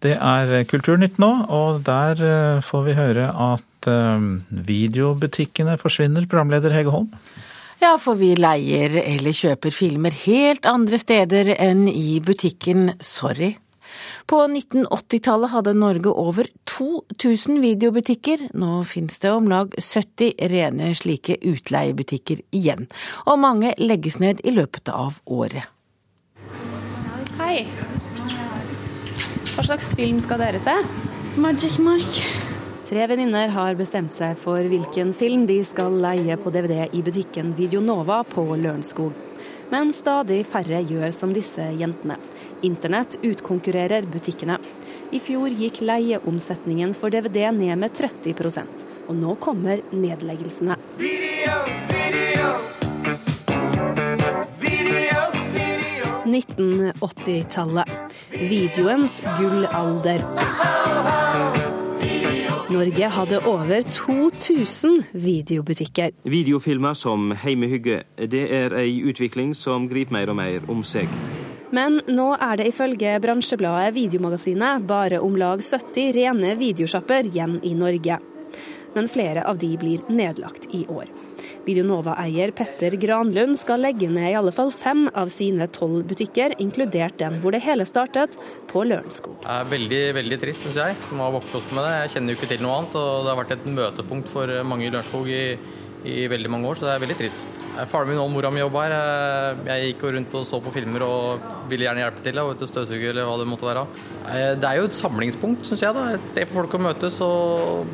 Det er Kulturnytt nå, og der eh, får vi høre at eh, videobutikkene forsvinner, programleder Hege Holm. Ja, for vi leier eller kjøper filmer helt andre steder enn i butikken Sorry. På 1980-tallet hadde Norge over 2000 videobutikker. Nå finnes det om lag 70 rene slike utleiebutikker igjen, og mange legges ned i løpet av året. Hei. Hva slags film skal dere se? Magic Mike. Tre venninner har bestemt seg for hvilken film de skal leie på DVD i butikken Videonova på Lørenskog. Men stadig færre gjør som disse jentene. Internett utkonkurrerer butikkene. I fjor gikk leieomsetningen for DVD ned med 30% og nå kommer nedleggelsene. Video, 1980-tallet. Videoens gullalder. Norge hadde over 2000 videobutikker. Videofilmer som Heimehygge, det er ei utvikling som griper mer og mer om seg. Men nå er det ifølge bransjebladet Videomagasinet bare om lag 70 rene videosjapper igjen i Norge. Men flere av de blir nedlagt i år. Videonova-eier Petter Granlund skal legge ned i alle fall fem av sine tolv butikker, inkludert den hvor det hele startet, på Lørenskog. Det er veldig veldig trist, syns jeg, som har vokst opp med det. Jeg kjenner jo ikke til noe annet, og det har vært et møtepunkt for mange i Lørenskog i, i veldig mange år, så det er veldig trist. Faren min og mora mi jobba her. Jeg gikk rundt og så på filmer og ville gjerne hjelpe til. Og støvsuge eller hva det måtte være. Det er jo et samlingspunkt, syns jeg. da, Et sted for folk å møtes og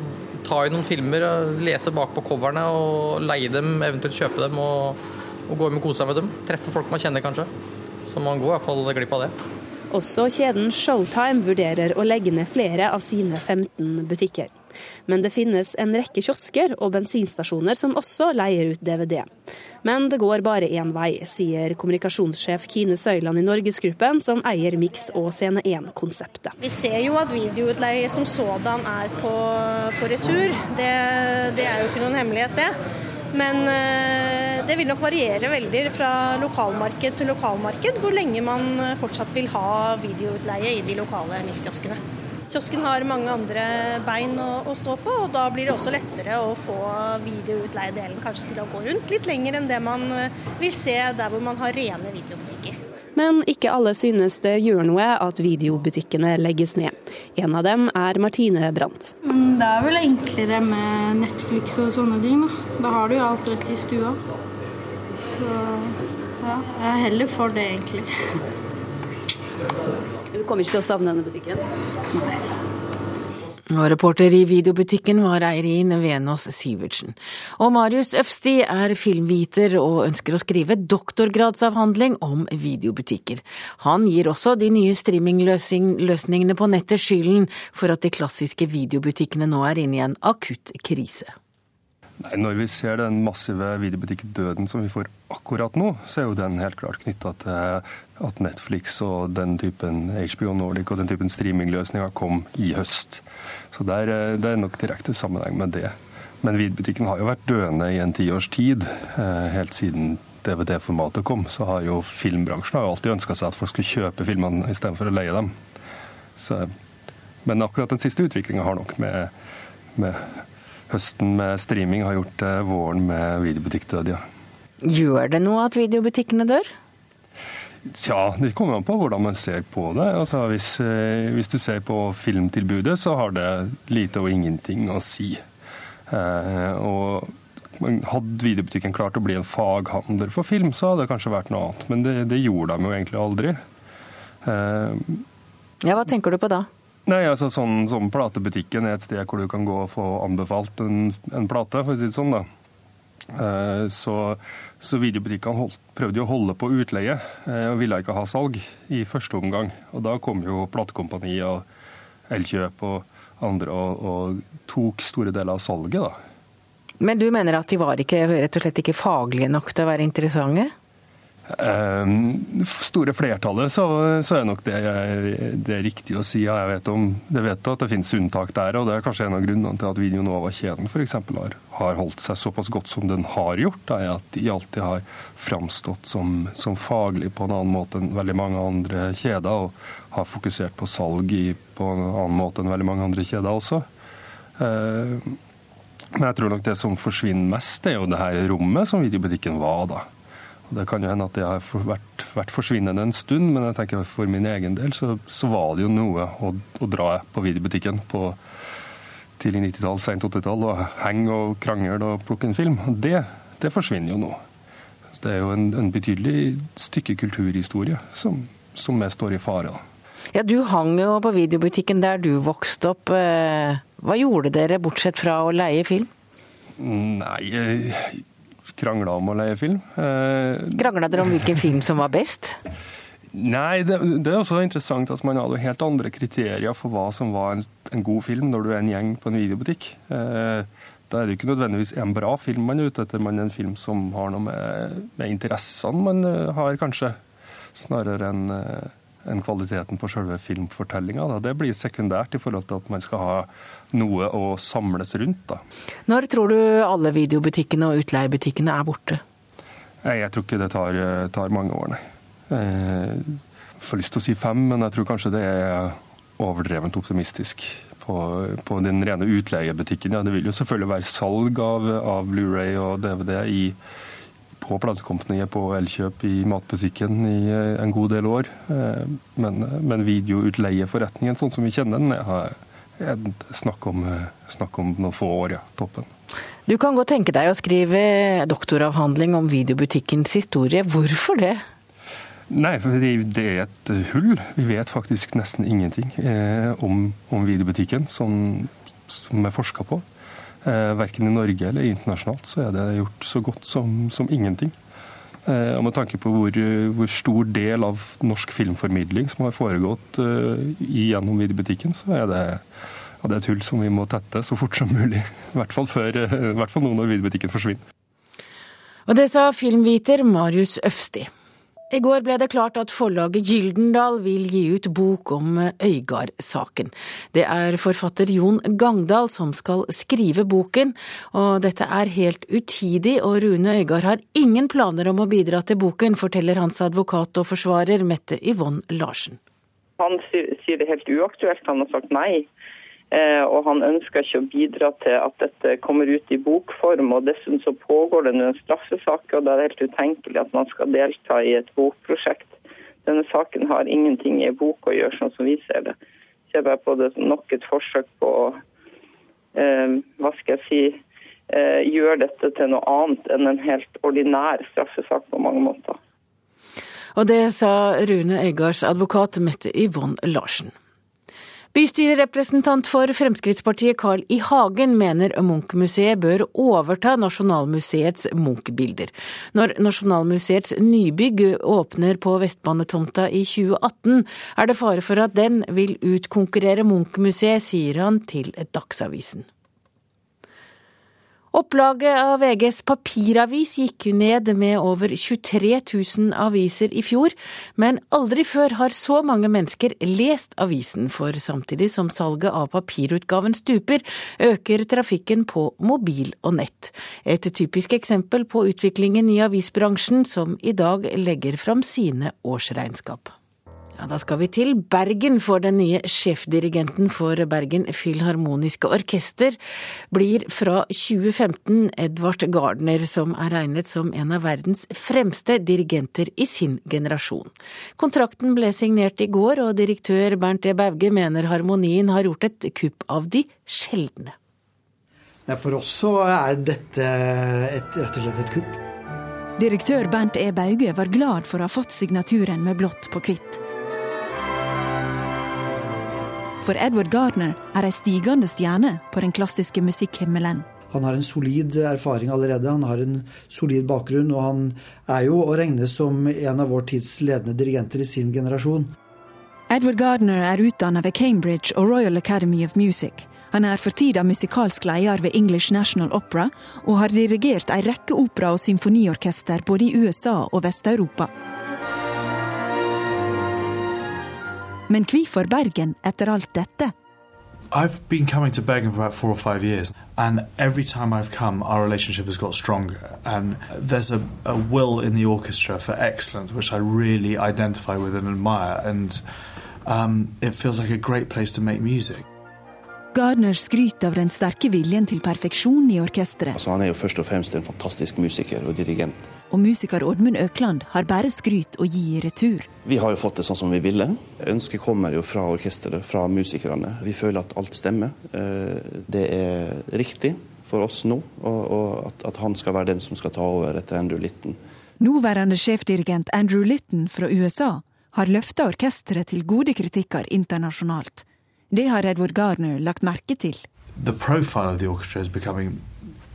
ta i noen filmer, lese bak på coverne og leie dem, eventuelt kjøpe dem og, og gå hjem og kose seg med dem. Treffe folk man kjenner kanskje. Så man går i hvert fall glipp av det. Også kjeden Showtime vurderer å legge ned flere av sine 15 butikker. Men det finnes en rekke kiosker og bensinstasjoner som også leier ut DVD. Men det går bare én vei, sier kommunikasjonssjef Kine Søyland i Norgesgruppen, som eier Mix og Scene 1-konseptet. Vi ser jo at videoutleie som sådan er på, på retur. Det, det er jo ikke noen hemmelighet, det. Men eh, det vil nok variere veldig fra lokalmarked til lokalmarked hvor lenge man fortsatt vil ha videoutleie i de lokale mixkioskene. Kiosken har mange andre bein å, å, stå på, og da blir det også lettere å få videoutleiedelen kanskje til å gå rundt litt lenger enn det man eh, vil se der hvor man har rene videobutikker. Men ikke alle synes det gjør noe at videobutikkene legges ned. En av dem er Martine Brandt. Mm, det er vel enklere med Netflix og sånne ting. Da, da har du jo alt rett i stua. Så ja, jeg er heller for det, egentlig. Kommer ikke til å savne denne butikken? Nei. Og reporter i videobutikken var Eirin Venås Sivertsen. Og Marius Øfsti er filmviter og ønsker å skrive doktorgradsavhandling om videobutikker. Han gir også de nye streamingløsningene på nettet skylden for at de klassiske videobutikkene nå er inne i en akutt krise. Nei, Når vi ser den massive videobutikkdøden som vi får akkurat nå, så er jo den helt klart knytta til at Netflix og den typen HBO Nordic og den typen streamingløsninger kom i høst. Så det er, det er nok direkte sammenheng med det. Men Vidbutikken har jo vært døende i en tiårs tid. Eh, helt siden DVD-formatet kom, så har jo filmbransjen har jo alltid ønska seg at folk skulle kjøpe filmene istedenfor å leie dem. Så, men akkurat den siste utviklinga har nok med, med høsten med streaming har gjort eh, våren med videobutikkdød, ja. Gjør det noe at videobutikkene dør? Tja, det kommer an på hvordan man ser på det. Altså, hvis, eh, hvis, du ser på filmtilbudet, så har det lite og ingenting å si. Eh, og hadde videobutikken klart å bli en faghandler for film, så hadde det kanskje vært noe annet. Men det, det gjorde de jo egentlig aldri. Eh, ja, Hva tenker du på da? Nei, altså sånn som Platebutikken er et sted hvor du kan gå og få anbefalt en, en plate, for å si det sånn. da. Eh, så, så videobutikkene holdt, prøvde å holde på utleie eh, og ville ikke ha salg i første omgang. Og Da kom jo platekompani og Elkjøp og andre og, og, tok store deler av salget. da. Men du mener at de var ikke, rett og slett ikke faglige nok til å være interessante? Um, store flertallet så, så, er nok det, det er riktig å si. Ja, jeg vet, om, det vet at det finnes unntak der, og det er kanskje en av grunnene til at Video Nova-kjeden f.eks. Har, har holdt seg såpass godt som den har gjort. Da, er at de alltid har framstått som, som, faglig på en annen måte enn veldig mange andre kjeder, og har fokusert på salg i, på en annen måte enn veldig mange andre kjeder også. Uh, men jeg tror nok det som forsvinner mest, det er jo det her rommet som videobutikken var da. Det kan jo hende at det har vært, vært, forsvinnende en stund, men jeg tenker for min egen del så, så var det jo noe å, å dra på videobutikken på tidlig 90-tall, sent 80-tall og henge og krangle og plukke en film. Det, det forsvinner jo nå. Det er jo en, en betydelig stykke kulturhistorie som, som står i fare. da. Ja, Du hang jo på videobutikken der du vokste opp. Eh, hva gjorde dere bortsett fra å leie film? Nei, krangla om å leie film. Eh, krangla dere om hvilken film som var best? Nei, det, det, er også interessant at man hadde helt andre kriterier for hva som var en, en god film når du er en gjeng på en videobutikk. Eh, da er det ikke nødvendigvis en bra film man er ute etter, men en film som har noe med, med interessene man eh, har, kanskje. Snarere enn en kvaliteten på selve filmfortellinga. Det blir sekundært i forhold til at man skal ha noe å samles rundt. Da. Når tror du alle videobutikkene og utleiebutikkene er borte? Jeg tror ikke det tar, tar mange år, nei. Jeg får lyst til å si fem, men jeg tror kanskje det er overdrevent optimistisk. På, på den rene utleiebutikken. Ja, det vil jo selvfølgelig være salg av, av Blu-ray og DVD i på platekompaniet på Elkjøp i matbutikken i eh, en god del år. Eh, men, men videoutleieforretningen sånn som vi kjenner den, er snakk om, snakk om noen få år, ja. Toppen. Du kan godt tenke deg å skrive doktoravhandling om videobutikkens historie. Hvorfor det? Nei, for det er et hull. Vi vet faktisk nesten ingenting eh, om, om videobutikken som, som er forska på. Eh, verken i Norge eller internasjonalt så er det gjort så godt som, som ingenting. Eh, og Med tanke på hvor, hvor, stor del av norsk filmformidling som har foregått uh, gjennom videobutikken, så er det, ja, det er et hull som vi må tette så fort som mulig. I hvert fall, før, i hvert fall nå når videobutikken forsvinner. Og det sa filmviter Marius Øfsti. I går ble det klart at forlaget Gyldendal vil gi ut bok om Øygard-saken. Det er forfatter Jon Gangdal som skal skrive boken, og dette er helt utidig, og Rune Øygard har ingen planer om å bidra til boken, forteller hans advokat og forsvarer Mette Yvonne Larsen. Han sier det helt uaktuelt, han har sagt nei. Eh, og han ønsker ikke å bidra til at dette kommer ut i bokform. og Dessuten så pågår det nå en straffesak, og det er helt utenkelig at man skal delta i et bokprosjekt. Denne saken har ingenting i bok å gjøre, sånn som vi ser det. Ser bare på det som nok et forsøk på å eh, hva skal jeg si, eh, gjøre dette til noe annet enn en helt ordinær straffesak på mange måter. Og det sa Rune Eggars advokat Mette Yvonne Larsen. Bystyrerepresentant for Fremskrittspartiet Carl I. Hagen mener Munch-museet bør overta Nasjonalmuseets Munch-bilder. Når Nasjonalmuseets nybygg åpner på Vestbanetomta i 2018, er det fare for at den vil utkonkurrere Munch-museet, sier han til Dagsavisen. Opplaget av VGs papiravis gikk ned med over 23 000 aviser i fjor, men aldri før har så mange mennesker lest avisen, for samtidig som salget av papirutgaven stuper, øker trafikken på mobil og nett. Et typisk eksempel på utviklingen i avisbransjen, som i dag legger fram sine årsregnskap. Ja, Da skal vi til Bergen, for den nye sjefdirigenten for Bergen Filharmoniske Orkester blir fra 2015 Edvard Gardner, som er regnet som en av verdens fremste dirigenter i sin generasjon. Kontrakten ble signert i går, og direktør Bernt E. Bauge mener harmonien har gjort et kupp av de sjeldne. For oss så er dette et, rett og slett et kupp. Direktør Bernt E. Bauge var glad for å ha fått signaturen med blått på hvitt. For Edward Gardner er ei stigende stjerne på den klassiske musikkhimmelen. Han har en solid erfaring allerede, han har en solid bakgrunn, og han er jo å regne som en av vår tids ledende dirigenter i sin generasjon. Edward Gardner er utdannet ved Cambridge og Royal Academy of Music. Han er for tida musikalsk leder ved English National Opera, og har dirigert ei rekke opera- og symfoniorkester både i USA og Vest-Europa. Men hvorfor Bergen etter alt dette? I've been coming to Bergen for about four or five years, and every time I've come, our relationship has got stronger. And there's a, a will in the orchestra for excellence, which I really identify with and admire. And um, it feels like a great place to make music. Gardner skryter av den sterke viljen til perfeksjon i orkesteret. Altså, han er jo først og fremst en fantastisk musiker og dirigent. Og musiker Oddmund Økland har bare skryt å gi i retur. Vi har jo fått det sånn som vi ville. Ønsket kommer jo fra orkesteret, fra musikerne. Vi føler at alt stemmer. Eh, det er riktig for oss nå, og at han skal være den som skal ta over etter Andrew Litton. Nåværende sjefdirigent Andrew Litton fra USA har løfta orkesteret til gode kritikker internasjonalt. Det har Edward Gardner lagt merke til. The profile of the orchestra is becoming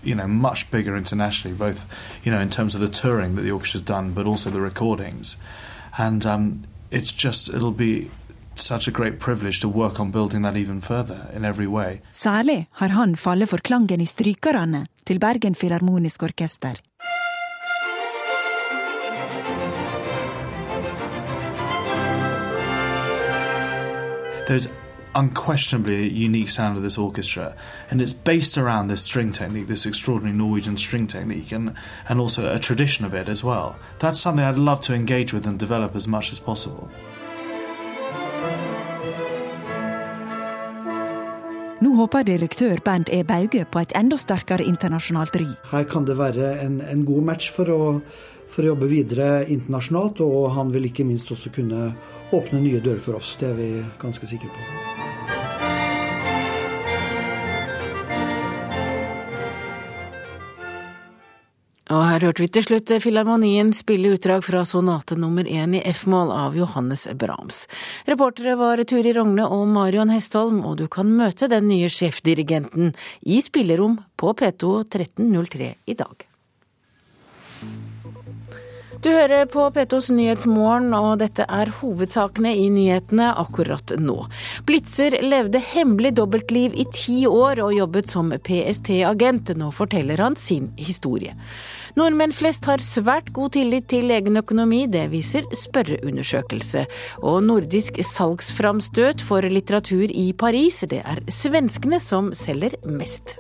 you know much bigger internationally, both you know in terms of the touring that the orchestra's done, but also the recordings, and um, it's just it'll be such a great privilege to work on building that even further in every way. Særlig har han fallet for klangen i strykerne til Bergen Filharmonisk Orkester. There's unquestionably a unique sound of this orchestra, and it's based around this string technique, this extraordinary Norwegian string technique, and, and also a tradition of it as well. That's something I'd love to engage with and develop as much as possible. Nå håper direktør Bernt E. Bauge på et enda sterkere internasjonalt ry. Her kan det være en, en god match for å, for å jobbe videre internasjonalt, og han vil ikke minst også kunne åpne nye dører for oss. Det er vi ganske sikre på. Og her hørte vi til slutt Filharmonien spille utdrag fra sonate nummer én i F-mål av Johannes Brahms. Reportere var Turi Rogne og Marion Hestholm, og du kan møte den nye sjefdirigenten i spillerom på P2 1303 i dag. Du hører på P2s Nyhetsmorgen, og dette er hovedsakene i nyhetene akkurat nå. Blitzer levde hemmelig dobbeltliv i ti år og jobbet som PST-agent. Nå forteller han sin historie. Nordmenn flest har svært god tillit til egen økonomi, det viser spørreundersøkelse. Og nordisk salgsframstøt for litteratur i Paris, det er svenskene som selger mest.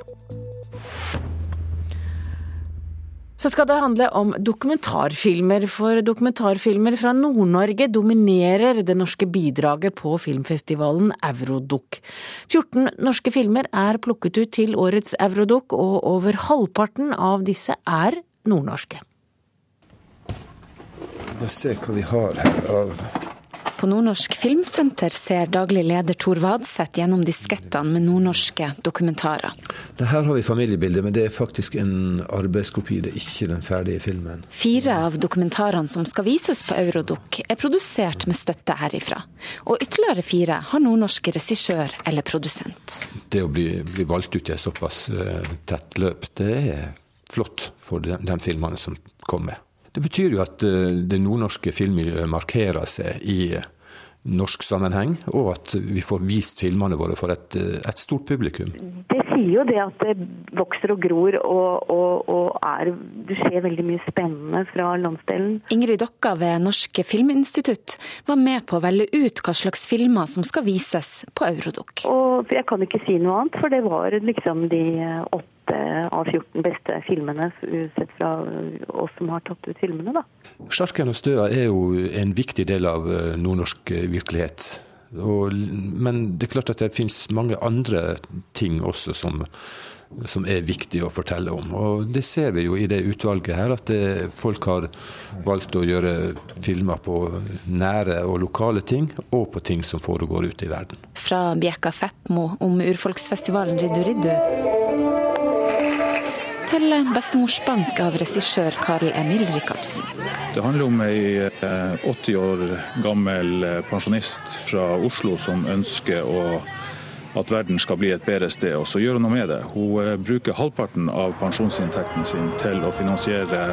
Så skal det handle om dokumentarfilmer, for dokumentarfilmer fra Nord-Norge dominerer det norske bidraget på filmfestivalen Eurodoc. 14 norske filmer er plukket ut til årets Eurodoc, og over halvparten av disse er nordnorske. La oss se hva vi har her av på Nordnorsk Filmsenter ser daglig leder Tor Vadseth gjennom diskettene med nordnorske dokumentarer. Det her har vi familiebildet, men det er faktisk en arbeidskopi, det er ikke den ferdige filmen. Fire av dokumentarene som skal vises på Eurodoc er produsert med støtte herifra. Og ytterligere fire har nordnorsk regissør eller produsent. Det å bli, bli valgt ut i et såpass uh, tett løp, det er flott for de, de filmene som kommer. Det betyr jo at det nordnorske filmmiljøet markerer seg i norsk sammenheng, og at vi får vist filmene våre for et, et stort publikum. Det sier jo det at det vokser og gror, og, og, og er, det skjer veldig mye spennende fra landsdelen. Ingrid Dokka ved Norsk Filminstitutt var med på å velge ut hva slags filmer som skal vises på Eurodoc. Og jeg kan ikke si noe annet, for det var liksom de åtte av 14 beste filmene sett fra oss som har tatt ut filmene. da. Sjarken og støa er jo en viktig del av nordnorsk virkelighet. Og, men det er klart at det finnes mange andre ting også som, som er viktig å fortelle om. Og det ser vi jo i det utvalget her, at det, folk har valgt å gjøre filmer på nære og lokale ting, og på ting som foregår ute i verden. Fra Bjekka Feppmo om urfolksfestivalen Riddu Riddu til Bestemors bank av regissør Karl Emil Rikardsen. Det handler om ei 80 år gammel pensjonist fra Oslo som ønsker å, at verden skal bli et bedre sted, og så gjør hun noe med det. Hun bruker halvparten av pensjonsinntekten sin til å finansiere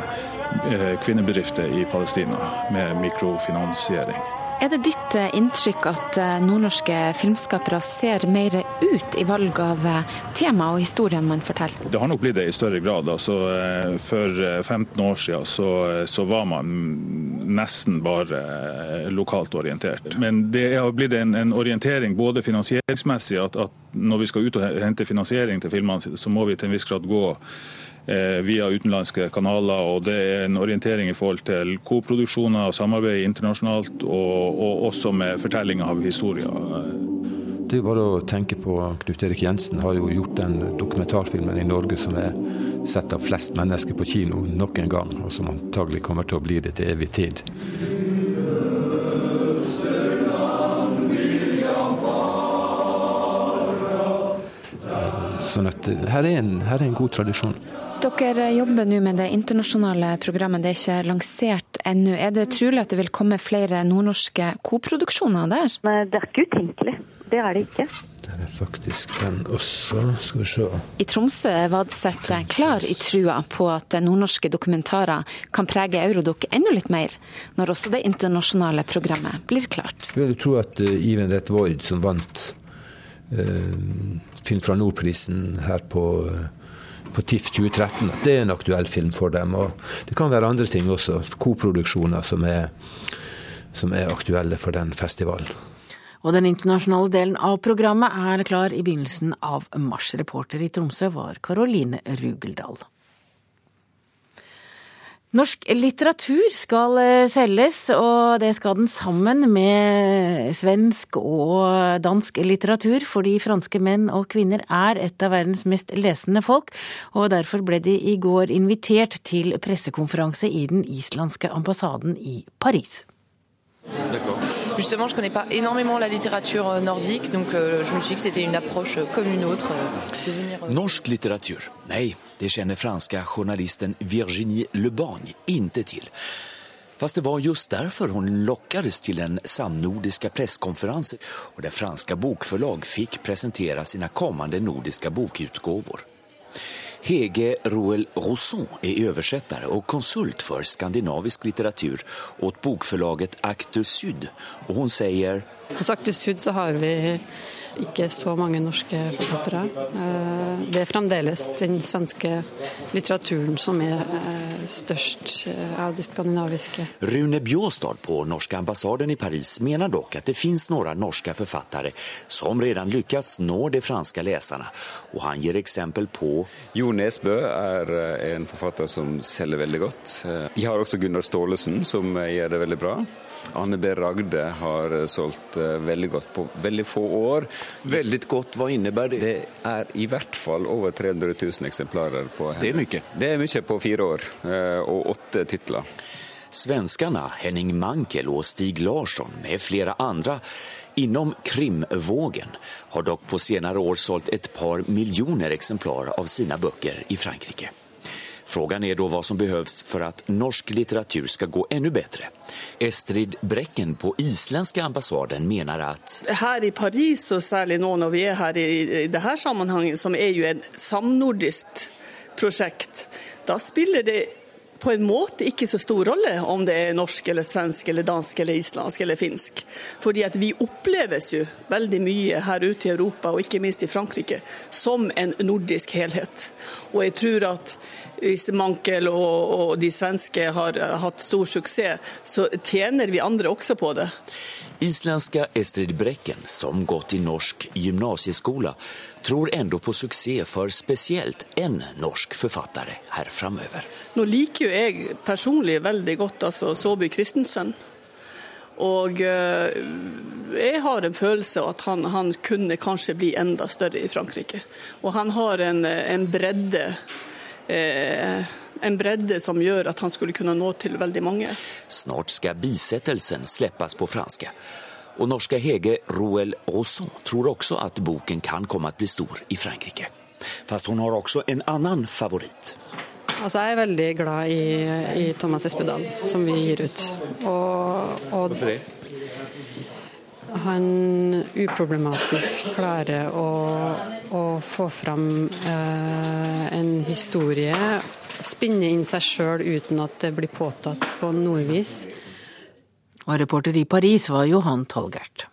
kvinnebedrifter i Palestina med mikrofinansiering. Er det ditt eh, inntrykk at eh, nordnorske filmskapere ser mer ut i valg av eh, tema og historien man forteller? Det har nok blitt det i større grad. Altså, for 15 år siden så, så, var man nesten bare lokalt orientert. Men det har blitt en, en orientering både finansieringsmessig, at, at, når vi skal ut og hente finansiering til filmene, så må vi til en viss grad gå via utenlandske kanaler. og Det er en orientering i forhold til koproduksjoner og samarbeid internasjonalt, og, og også med fortellinger av historier. Det er bare å tenke på Knut Erik Jensen har jo gjort den dokumentarfilmen i Norge som er sett av flest mennesker på kino nok en gang, og som antagelig kommer til å bli det til evig tid. Sånn at her er en, her er en god tradisjon. Dere jobber nå med det internasjonale programmet, det er ikke lansert ennå. Er det trolig at det vil komme flere nordnorske koproduksjoner der? Nei, det er ikke utenkelig. Det er det ikke. Det er faktisk den også, skal vi se. I Tromsø er Vadseth klar i trua på at nordnorske dokumentarer kan prege Eurodoc enda litt mer, når også det internasjonale programmet blir klart. Jeg vil tro at Even Rett Void, som vant eh, Film fra Nord-prisen her på uh, på TIFF 2013 at det er en aktuell film for dem. Og det kan være andre ting også, koproduksjoner som er, som er aktuelle for den festivalen. Og den internasjonale delen av programmet er klar i begynnelsen av mars. Reporter i Tromsø var Karoline Rugeldal. Norsk litteratur skal eh, selges, og det skal den sammen med svensk og dansk litteratur, fordi franske menn og kvinner er et av verdens mest lesende folk, og derfor ble de i går invitert til pressekonferanse i den islandske ambassaden i Paris. Justement, je ne connais pas énormément la littérature euh, nordique, donc euh, je me suis dit que c'était une approche euh, comme une autre. Norsk litteratur? Nej, det känner franska journalisten Virginie Lebagne inte till. Fast det var just därför hon lockades till den samnordiska presskonferensen och där franska bokförlag fick presentera sina kommande nordiska bokutgåvor. Hege Roel Rosson är översättare och konsult för skandinavisk litteratur åt bokförlaget Acte Syd. Och hon säger... Hos Acte Syd så har vi ikke så mange norske forfattere. Eh, det er fremdeles den svenske litteraturen som er eh, størst eh, av de skandinaviske. Rune Bjåstad på norske ambassaden i Paris mener dock at det finnes noen norske forfattere som redan lykkes nå de franske leserne. Og han gir eksempel på Jo Nesbø er en forfatter som selger veldig godt. Vi har også Gunnar Staalesen, som gjør det veldig bra. Anne B. Ragde har solgt veldig godt på veldig få år. Veldig godt, hva innebærer det? Det er i hvert fall over 300 000 eksemplarer på henne. Det er mye? Det er mye på fire år, og åtte titler. Svenskarna Henning Mankel og Stig Larsson med flere andre inom krimvågen har dock på senere år solgt et par millioner eksemplarer av sine bøker i Frankrike. Frågan er da hva som behøves for at norsk litteratur skal gå enda bedre. Estrid Brekken på islandske ambassaden mener at Her i Paris, og særlig nå når vi er her i, i dette sammenhenget, som er jo en samnordisk prosjekt, da spiller det på en måte ikke så stor rolle om det er norsk eller svensk eller dansk eller islandsk eller finsk. Fordi at vi oppleves jo veldig mye her ute i Europa, og ikke minst i Frankrike, som en nordisk helhet. Og jeg tror at hvis Mankel og, og de svenske har hatt stor suksess, så tjener vi andre også på det. Islandske Estrid Brekken, som gått i norsk gymnasieskole, tror enda på suksess for spesielt en norsk forfatter her framover. Nå liker jo jeg personlig veldig godt altså Saabye Christensen. Og jeg har en følelse av at han, han, kunne kanskje bli enda større i Frankrike. Og han har en, en bredde eh, en bredde som gjør at han skulle kunne nå til veldig mange. Snart skal bisettelsen slippes på fransk. Og norske Hege Roel Rosson tror også at boken kan komme til å bli stor i Frankrike. Fast hun har også en annen favoritt. Altså, jeg er veldig glad i, i Thomas Espedal, som vi gir ut. Og, og Hvorfor det? Han uproblematisk klarer å, å få fram eh, en historie, spinne inn seg sjøl uten at det blir påtatt på noe vis. Og reporter i Paris var Johan Tolgert.